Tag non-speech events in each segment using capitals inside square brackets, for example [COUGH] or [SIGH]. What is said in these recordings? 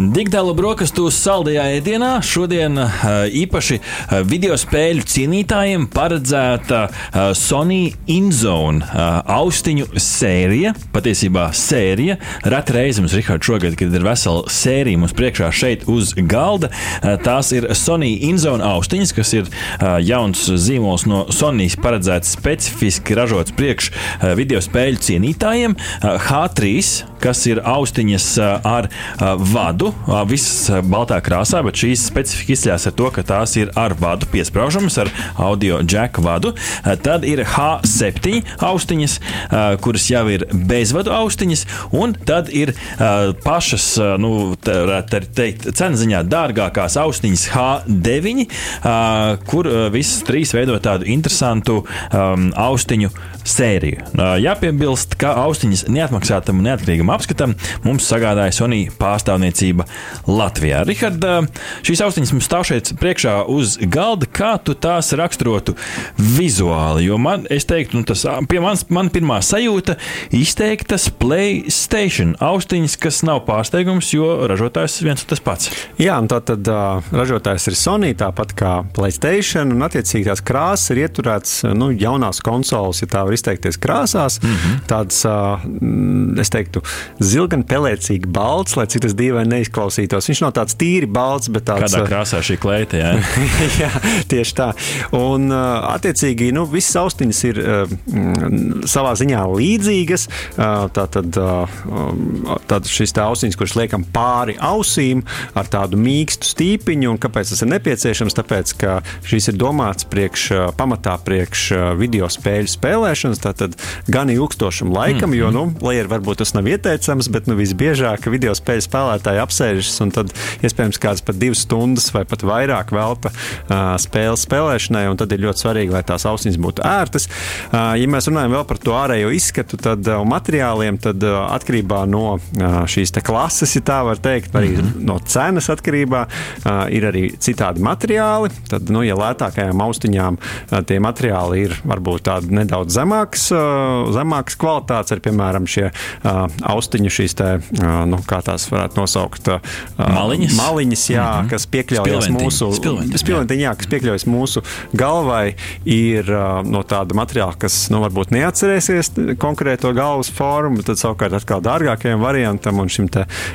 Digitālo brokastu saldajā ēdienā šodien īpaši video spēļu cienītājiem paredzēta Sony InZone austiņu sērija. Patiesībā sērija. Reti reizi mums, Rihards, šogad, kad ir vesela sērija mums priekšā šeit uz galda, tās ir Sony InZone austiņas, kas ir jauns zīmols no Sonijas paredzēts specifiski ražots priekš video spēļu cienītājiem. H3, kas ir austiņas ar vadu vadu, visas baltā krāsā, bet šīs specifika izceļas ar to, ka tās ir ar vadu piesprāžamas, ar audio džeku vadu. Tad ir H7 austiņas, kuras jau ir bezvadu austiņas, un tad ir pašas, nu, tā teikt, cenziņā dārgākās austiņas H9, kur visas trīs veido tādu interesantu austiņu sēriju. Jāpiebilst, ka austiņas neatmaksātam un neatkarīgam apskatam mums sagādāja Sony pārstāvniecība Latvijā. Rihard, šīs austiņas mums stāv šeit priekšā uz galda. Kā tu tās raksturotu vizuāli? Jo man, es teiktu, nu, tas pie manis man pirmā sajūta izteiktas Playstation austiņas, kas nav pārsteigums, jo ražotājs viens un tas pats. Jā, un tā tad uh, ražotājs ir Sony, tāpat kā Playstation, un attiecīgi tās krāsas ir ieturētas nu, jaunās konsoles, ja tā var izteikties, krāsās. Mm -hmm. Tādas, uh, es teiktu, zilgan pelēcīgi balts, lai cik tas dīvaini neizklausītos. Viņš nav tāds tīri balts, bet tāds - kādā krāsā šī kleita. Jā, [LAUGHS] jā tieši tā. Un, attiecīgi, nu, visas austiņas ir savā ziņā līdzīgas. Tātad, tātad šis tā austiņas, kuras liekam pāri ausīm ar tādu mīkstu stīpiņu, un kāpēc tas ir nepieciešams? Tāpēc, ka šīs ir domāts priekš, pamatā priekš video spēļu spēlēšanas, tātad gan ilgstošam laikam, mm -hmm. jo, nu, lai arī varbūt tas nav ieteicams, bet nu, visbiežāk video spēļu spēlētāji apsēžas un tad iespējams kāds pat divas stundas vai pat vairāk velta uh, spēles spēlēšanai. Tad ir ļoti svarīgi, lai tās austiņas būtu ērtas. Uh, ja mēs runājam vēl par to ārējo izskatu tad, uh, un materiāliem, tad uh, atkarībā no uh, šīs klases, ja tā var teikt, arī mm -hmm. no cenas atkarībā uh, ir arī citādi materiāli. Tad, nu, ja lētākajām austiņām uh, tie materiāli ir varbūt tādi nedaudz zemāks, zemāks kvalitātes, ir piemēram šie austiņu šīs te, uh, nu, kā tās varētu nosaukt saukt maliņas, maliņas jā, mm -hmm. kas piekļaujas mūsu, spilventiņ, jā, kas piekļaujas mūsu galvai, ir no tāda materiāla, kas nu, varbūt neatcerēsies konkrēto galvas formu, tad savukārt atkal dārgākajam variantam un šim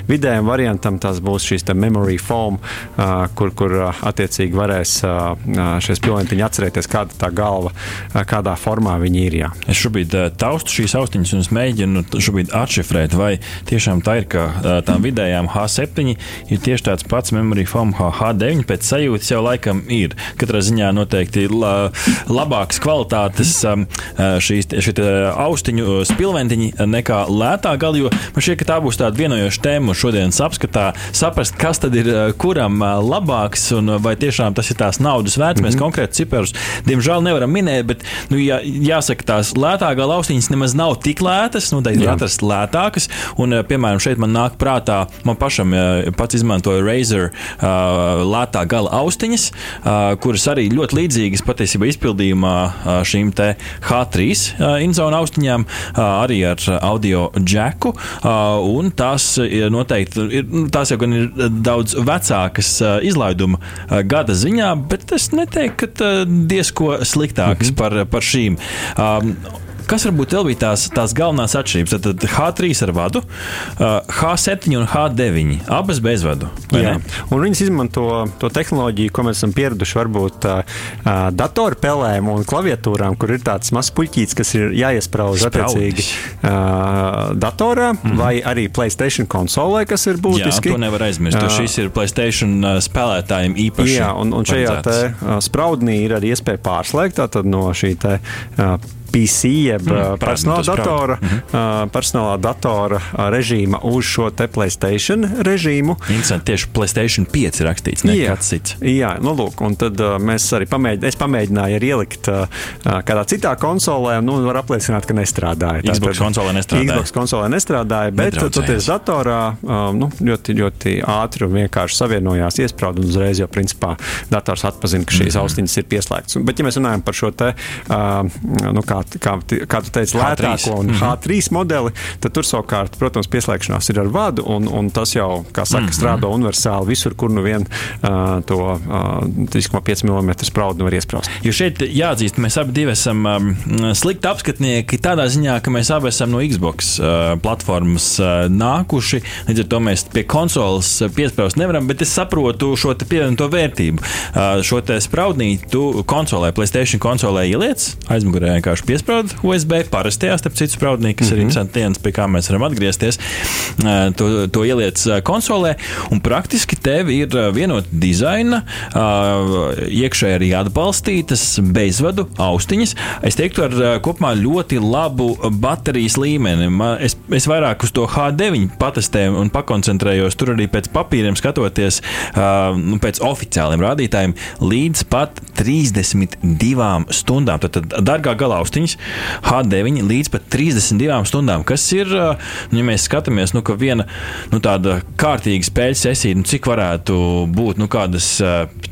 vidējam variantam tas būs šīs memory foam, kur, kur attiecīgi varēs šie spilventiņi atcerēties, kāda tā galva, kādā formā viņi ir. Jā. Es šobrīd taustu šīs austiņas un mēģinu atšifrēt, vai tiešām tā ir, ka tām vidējām H7 H7 ir tieši tāds pats memory foam kā H9. Pēc sajūtas jau laikam ir. Katrā ziņā noteikti la, labākas kvalitātes um, uh, šīs austiņu spilventiņi nekā lētā gala. Jo man šķiet, ka tā būs tāda vienojoša tēma šodienas apskatā. Saprast, kas tad ir uh, kuram uh, labāks un vai tiešām tas ir tās naudas vērts. Mm -hmm. Mēs mhm. konkrēti ciparus diemžēl nevaram minēt, bet nu, jā, jāsaka, tās lētā gala austiņas nemaz nav tik lētas. Noteikti ir atrast lētākas. Un, piemēram, šeit man nāk prātā man pašam pašam pats izmantoju Razer lētā gala austiņas, kuras arī ļoti līdzīgas patiesībā izpildījumā šīm H3 inzona austiņām, arī ar audio džeku. Un tās noteikti ir, nu, tās jau gan ir daudz vecākas izlaiduma gada ziņā, bet es neteiktu, ka diezko sliktākas mm -hmm. par, par šīm. Kas varbūt vēl bija tās, tās galvenās atšķirības? Tad H3 ar vadu, H7 un H9. Abas bezvadu. Viņas izmanto to tehnoloģiju, ko mēs esam pieraduši varbūt datorspēlēm un klaviatūrām, kur ir tāds mazs puķītis, kas ir jāiesprāž attiecīgi datorā -hmm. vai arī Playstation konsolē, kas ir būtiski. Jā, to nevar aizmirst, jo šis ir Playstation spēlētājiem īpaši. Jā, un, un šajā spraudnī ir arī iespēja pārslēgt no šī te PC, jeb Mm, personāla datora, uh, personālā datora uh, režīma uz šo te Playstation režīmu. Interesanti, tieši Playstation 5 ir rakstīts, ne Jā. kāds cits. Jā, nu, lūk, un tad mēs arī pamēģinājām, es pamēģināju arī ielikt kādā citā konsolē, un nu, var apliecināt, ka nestrādāja. Xbox konsolē nestrādāja. Xbox konsolē nestrādāja, bet toties datorā nu, ļoti, ļoti ātri un vienkārši savienojās iesprādi, un uzreiz jau principā dators atzina, ka šīs austiņas ir pieslēgtas. Bet, ja mēs runājam par šo te, nu, kā, kā, kā tu teici, H3. lētāko un H3 modeli, tad tur savukārt, protams, pieslēgšanās ir ar vadu, un, un tas jau, kā saka, strādā universāli visur, kur nu vien uh, to uh, 3,5 mm spraudu var iesprāst. Jo šeit jāatzīst, mēs abi esam um, slikti apskatnieki tādā ziņā, ka mēs abi esam no Xbox uh, platformas uh, nākuši. Līdz ar to mēs pie konsoles piesprāst nevaram, bet es saprotu šo pievienoto vērtību. Uh, šo te spraudnīti tu konsolē, Playstation konsolē ieliec, aizmugurē vienkārši piesprāst USB, parastajā, starp citu spraudnī, kas mm -hmm. ir interesants dienas, pie kā mēs varam atgriezties. To, to ieliec konsolē, un praktiski tev ir vienota dizaina, iekšēji arī atbalstītas bezvadu austiņas. Es teiktu, ar kopumā ļoti labu baterijas līmeni. Es, es vairāk uz to H9 patestēju un pakoncentrējos. Tur arī pēc papīriem skatoties, nu, pēc oficiāliem rādītājiem, līdz pat 32 stundām. Tad, tad dārgā gala austiņas H9 līdz pat 32 stundām, kas ir, nu, ja mēs skatāmies, nu, ka viena nu, tāda kārtīga spēļu sesija, nu, cik varētu būt nu, kādas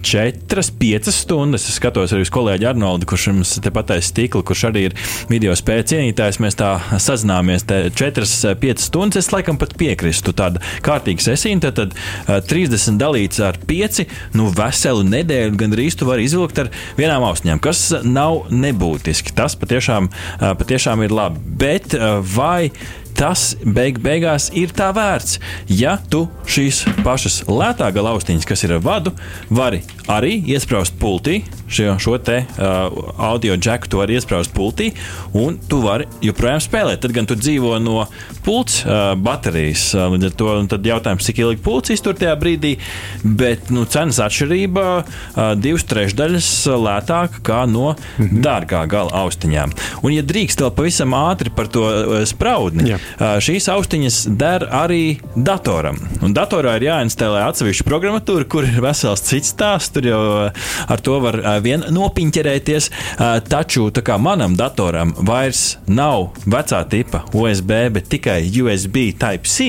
4, 5 stundas. Es skatos arī uz kolēģi Arnoldu, kurš mums te pateicis stikli, kurš arī ir video spēļu cienītājs. Mēs tā sazināmies 4, 5 stundas. Es laikam pat piekrītu. Tāda kārtīga sesija, tad, tad uh, 30 dalīts ar 5, nu, veselu nedēļu gandrīz tu vari izvilkt ar vienām austiņām, kas nav nebūtiski. Tas patiešām, uh, patiešām ir labi. Bet vai tas beig beigās ir tā vērts. Ja tu šīs pašas lētā gala austiņas, kas ir ar vadu, vari arī iesprāst pultī, šo, šo te uh, audio džeku, tu vari iesprāst pultī, un tu vari joprojām spēlēt. Tad gan tu dzīvo no pults uh, baterijas. Uh, līdz ar to jautājums, cik ilgi pults iztur tajā brīdī, bet nu, cenas atšķirība uh, divas trešdaļas lētāka kā no mhm. dārgā gala austiņām. Un, ja drīkst vēl pavisam ātri par to uh, spraudni, Jā. Uh, šīs austiņas der arī datoram. Un datorā ir jāinstalē atsevišķa programmatūra, kur ir vesels cits stāsts. Tur jau uh, ar to var uh, vien nopiņķerēties. Uh, Taču manam datoram vairs nav vecā tipa USB, bet tikai USB Type-C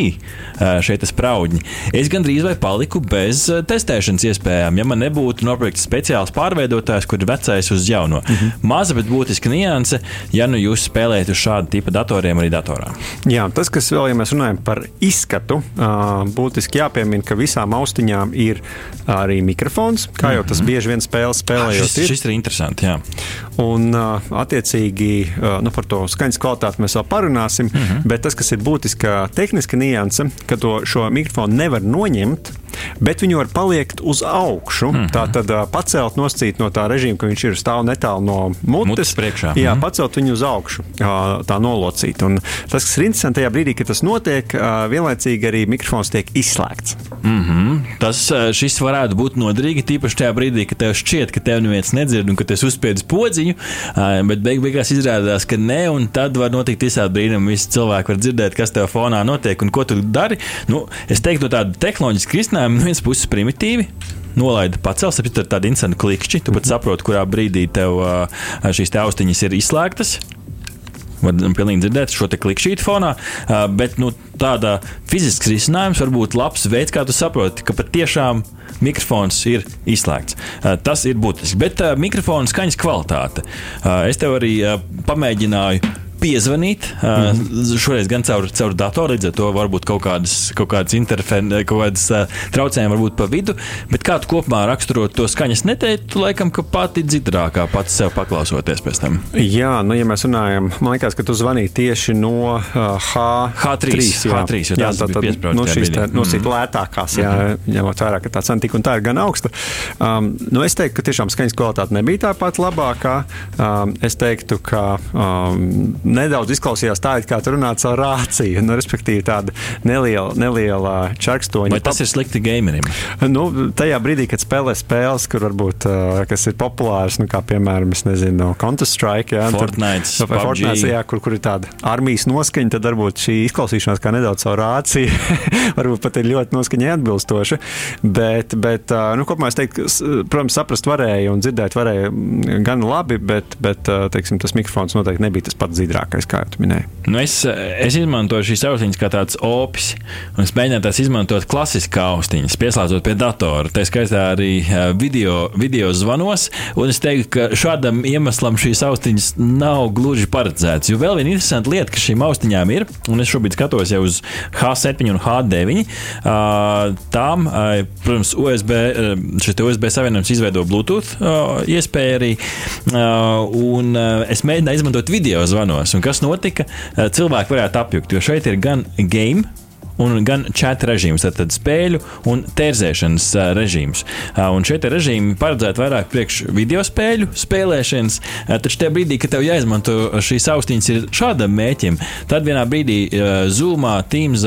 šeit spraudņi, es gandrīz vai paliku bez testēšanas iespējām. Ja man nebūtu nopirkts speciāls pārveidotājs, kur ir vecais uz jauno. Mm -hmm. Maza, bet būtiska nianse, ja nu jūs spēlējat uz šādu tipu datoriem arī datorā. Jā, tas, kas vēl, ja mēs runājam par izskatu, būtiski jāpiemina, ka visām austiņām ir arī mikrofons, kā jau tas bieži vien spēles spēlējot. Šis, ir. šis ir interesants. Jā. Un, attiecīgi, nu, par to skaņas kvalitāti mēs vēl parunāsim. Uh -huh. Bet tas, kas ir būtiska tehniska nianse, ka to, šo mikrofonu nevar noņemt. Bet viņu var paliekt uz augšu. Mm -hmm. Tā tad pacelt, noscīt no tā režīma, ka viņš ir stāv netālu no mutes. Mutes priekšā. Jā, Mhm. pacelt viņu uz augšu, tā nolocīt. Un tas, kas ir interesanti, tajā brīdī, kad tas notiek, vienlaicīgi arī mikrofons tiek izslēgts. Mm -hmm. Tas šis varētu būt noderīgi, tīpaši tajā brīdī, kad tev šķiet, ka tev neviens nedzird un ka tas uzspiedz podziņu, bet beig beigās izrādās, ka nē, un tad var notikt visādi brīnumi. Visi cilvēki var dzirdēt, kas tev fonā notiek un ko tu dari. Nu, es teiktu, no tāda tehnoloģiska risinājuma no vienas puses primitīvi. Nolaida pacels, tad ir tāda instanta klikšķi. Tu pat saproti, kurā brīdī tev šīs te austiņas ir izslēgtas. Var pilnīgi dzirdēt šo klikšķītu fonā, bet nu, tāda fizisks risinājums var būt labs veids, kā tu saproti, ka patiešām mikrofons ir izslēgts. Tas ir būtiski. Bet mikrofona skaņas kvalitāte. Es tev arī pamēģināju piezvanīt. Mm. Uh, šoreiz gan caur, caur datoru, līdz ar to varbūt kaut kādas, kaut kādas interferences, kaut kādas uh, traucējumi varbūt pa vidu. Bet kā tu kopumā raksturot to skaņas neteiktu, laikam, ka pati dzirdākā pats sev paklausoties pēc tam. Jā, nu, ja mēs runājam, man liekas, ka tu zvanīji tieši no uh, H, H3, jā. H3, jo jā, tā piesprāstītas nu, tajā šīs tā, nu, mm. lētākās, jā, ņemot vērā, ka tā cena tik un tā ir gan augsta. Um, nu, es teiktu, ka tiešām skaņas kvalitāte nebija tā pati labākā. Um, es teiktu, ka um, nedaudz izklausījās tā, it kā tur runāts ar rāciju, nu, respektīvi tāda neliela, neliela čakstoņa. Vai tas ir slikti gamerim? Nu, tajā brīdī, kad spēlē spēles, kur varbūt kas ir populārs, nu, kā piemēram, nezinu, Counter-Strike, jā, Fortnite, tad, vai Fortnite jā, kur, kur ir tāda armijas noskaņa, tad varbūt šī izklausīšanās kā nedaudz caur rāciju, [LAUGHS] varbūt pat ir ļoti noskaņai atbilstoša. Bet, bet nu, kopumā es teiktu, protams, saprast varēja un dzirdēt varēja gan labi, bet, bet teiksim, tas mikrofons noteikti nebija tas pats zīdrākais, kā jau minēji. Nu es, es izmantoju šīs austiņas kā tāds opis, un es mēģināju tās izmantot klasiskā austiņas, pieslēdzot pie datora. Tā skaitā arī video, video zvanos, un es teiktu, ka šādam iemeslam šīs austiņas nav gluži paredzētas. Jo vēl viena interesanta lieta, kas šīm austiņām ir, un es šobrīd skatos jau uz H7 un H9, tām, protams, USB, šis USB savienojums izveido Bluetooth iespēju arī, un es mēģināju izmantot video zvanos, un kas notika, cilvēki varētu apjukt, jo šeit ir gan game un gan čata režīms, tad spēļu un tērzēšanas režīms. Un šie režīmi paredzēti vairāk priekš video spēļu spēlēšanas, taču tajā brīdī, kad tev jāizmanto šīs austiņas ir šādam mēķim, tad vienā brīdī Zoomā, Teams,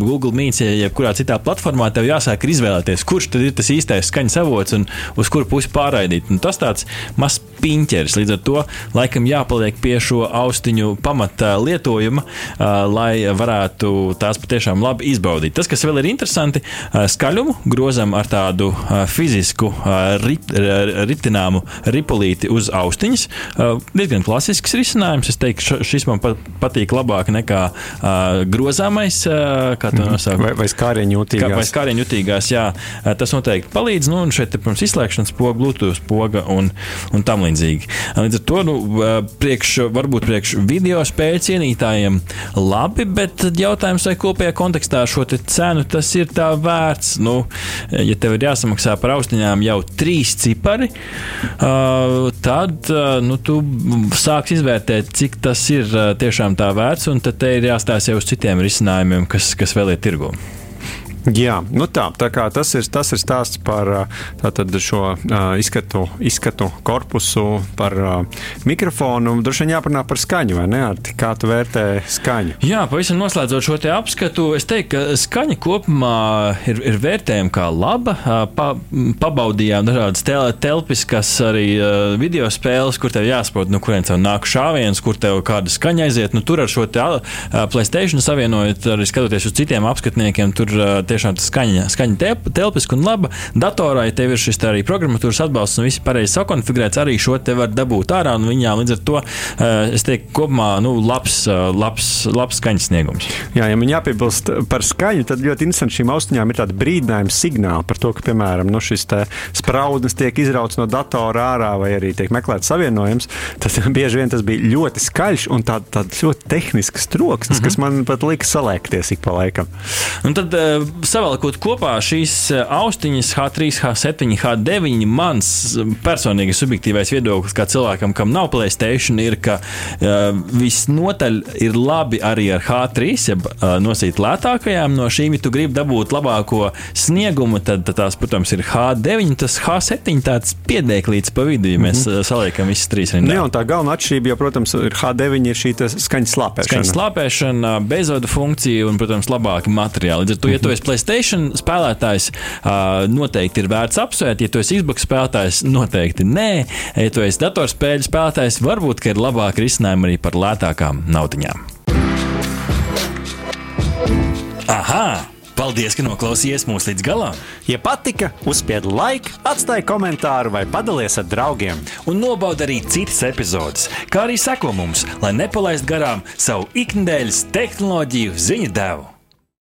Google Meet, jebkurā citā platformā tev jāsāk izvēlēties, kurš tad ir tas īstais skaņas avots un uz kuru pusi pārraidīt. Un tas tāds mazs piņķeris, līdz ar to laikam jāpaliek pie šo austiņu pamata lietojuma, lai varētu tās patiešām labi izbaudīt. Tas, kas vēl ir interesanti, skaļumu grozam ar tādu fizisku rit, ritināmu ripulīti uz austiņas. Diezgan klasisks risinājums. Es teiktu, šis man patīk labāk nekā grozāmais, kā to mhm. nosaukt. Vai, vai skārienjūtīgās. Vai skārienjūtīgās, jā. Tas noteikti palīdz. Nu, un šeit, protams, izslēgšanas poga, Bluetooth poga un, un tam līdzīgi. Līdz ar to, nu, priekš, varbūt priekš video spēļu cienītājiem labi, bet jautājums, vai kopējā kontekstā šo cenu tas ir tā vērts. Nu, ja tev ir jāsamaksā par austiņām jau trīs cipari, tad nu, tu sāks izvērtēt, cik tas ir tiešām tā vērts, un tad te ir jāstāsta jau uz citiem risinājumiem, kas, kas vēl ir tirgū. Jā, nu tā, tā tas, ir, tas ir stāsts par šo izskatu, izskatu korpusu, par mikrofonu. Droši vien jāparunā par skaņu, vai ne? Kā tu vērtē skaņu? Jā, pavisam noslēdzot šo te apskatu, es teiktu, ka skaņa kopumā ir, ir vērtējama kā laba. Pa, pabaudījām dažādas tel, telpiskas arī video spēles, kur tev jāsaprot, no kurienes tev nāk šāviens, kur tev kāda skaņa aiziet. Nu, tur ar šo te, Playstation savienojot, arī skatoties uz citiem apskatniekiem, tur uh, tiešām skaņa, skaņa telpiska un laba. Datorā, ja tev ir šis arī programmatūras atbalsts un viss pareizi sakonfigurēts, arī šo te var dabūt ārā un viņām līdz ar to eh, es teiktu, kopumā nu, labs, eh, labs, labs skaņas sniegums. Jā, ja man jāpiebilst par skaņu, tad ļoti interesanti šīm austiņām ir tāda brīdinājuma signāla par to, ka, piemēram, nu, šis spraudnis tiek izrauts no datora ārā vai arī tiek meklēts savienojums. Tas [LAUGHS] bieži vien tas bija ļoti skaļš un tāds tā ļoti tehnisks troksnis, mm -hmm. kas man pat lika salēkties ik pa laikam. Un tad savalkot kopā šīs eh, austiņas, H3, H7, H9, mans eh, personīgais subjektīvais viedoklis, kā cilvēkam, kam nav Playstation, ir, ka uh, visnotaļ ir labi arī ar H3, ja uh, nosīt lētākajām no šīm, ja tu gribi dabūt labāko sniegumu, tad, tad tās, protams, ir H9, tas H7 tāds piedēklīts pa vidu, ja mēs mm -hmm. saliekam visas trīs rindā. Jā, un tā galvenā atšķirība, jo, protams, ir H9 ir šī skaņas slāpēšana. Skaņas slāpēšana, bezvadu funkcija un, protams, labāki materiāli. Līdz ar to, ja tu esi Playstation spēlētājs, noteikti ir vērts apsvērt. Ja tu esi Xbox spēlētājs, noteikti nē. Ja tu esi datorspēļu spēlētājs, varbūt ir labāk risinājumi arī par lētākām naudiņām. Aha! Paldies, ka noklausījāties mūsu līdz galam! Ja patika, uzspiediet laiku, atstājiet komentāru vai padalieties ar draugiem. Un nobaudiet arī citas epizodes, kā arī sekot mums, lai nepalaistu garām savu ikdienas tehnoloģiju ziņu devumu.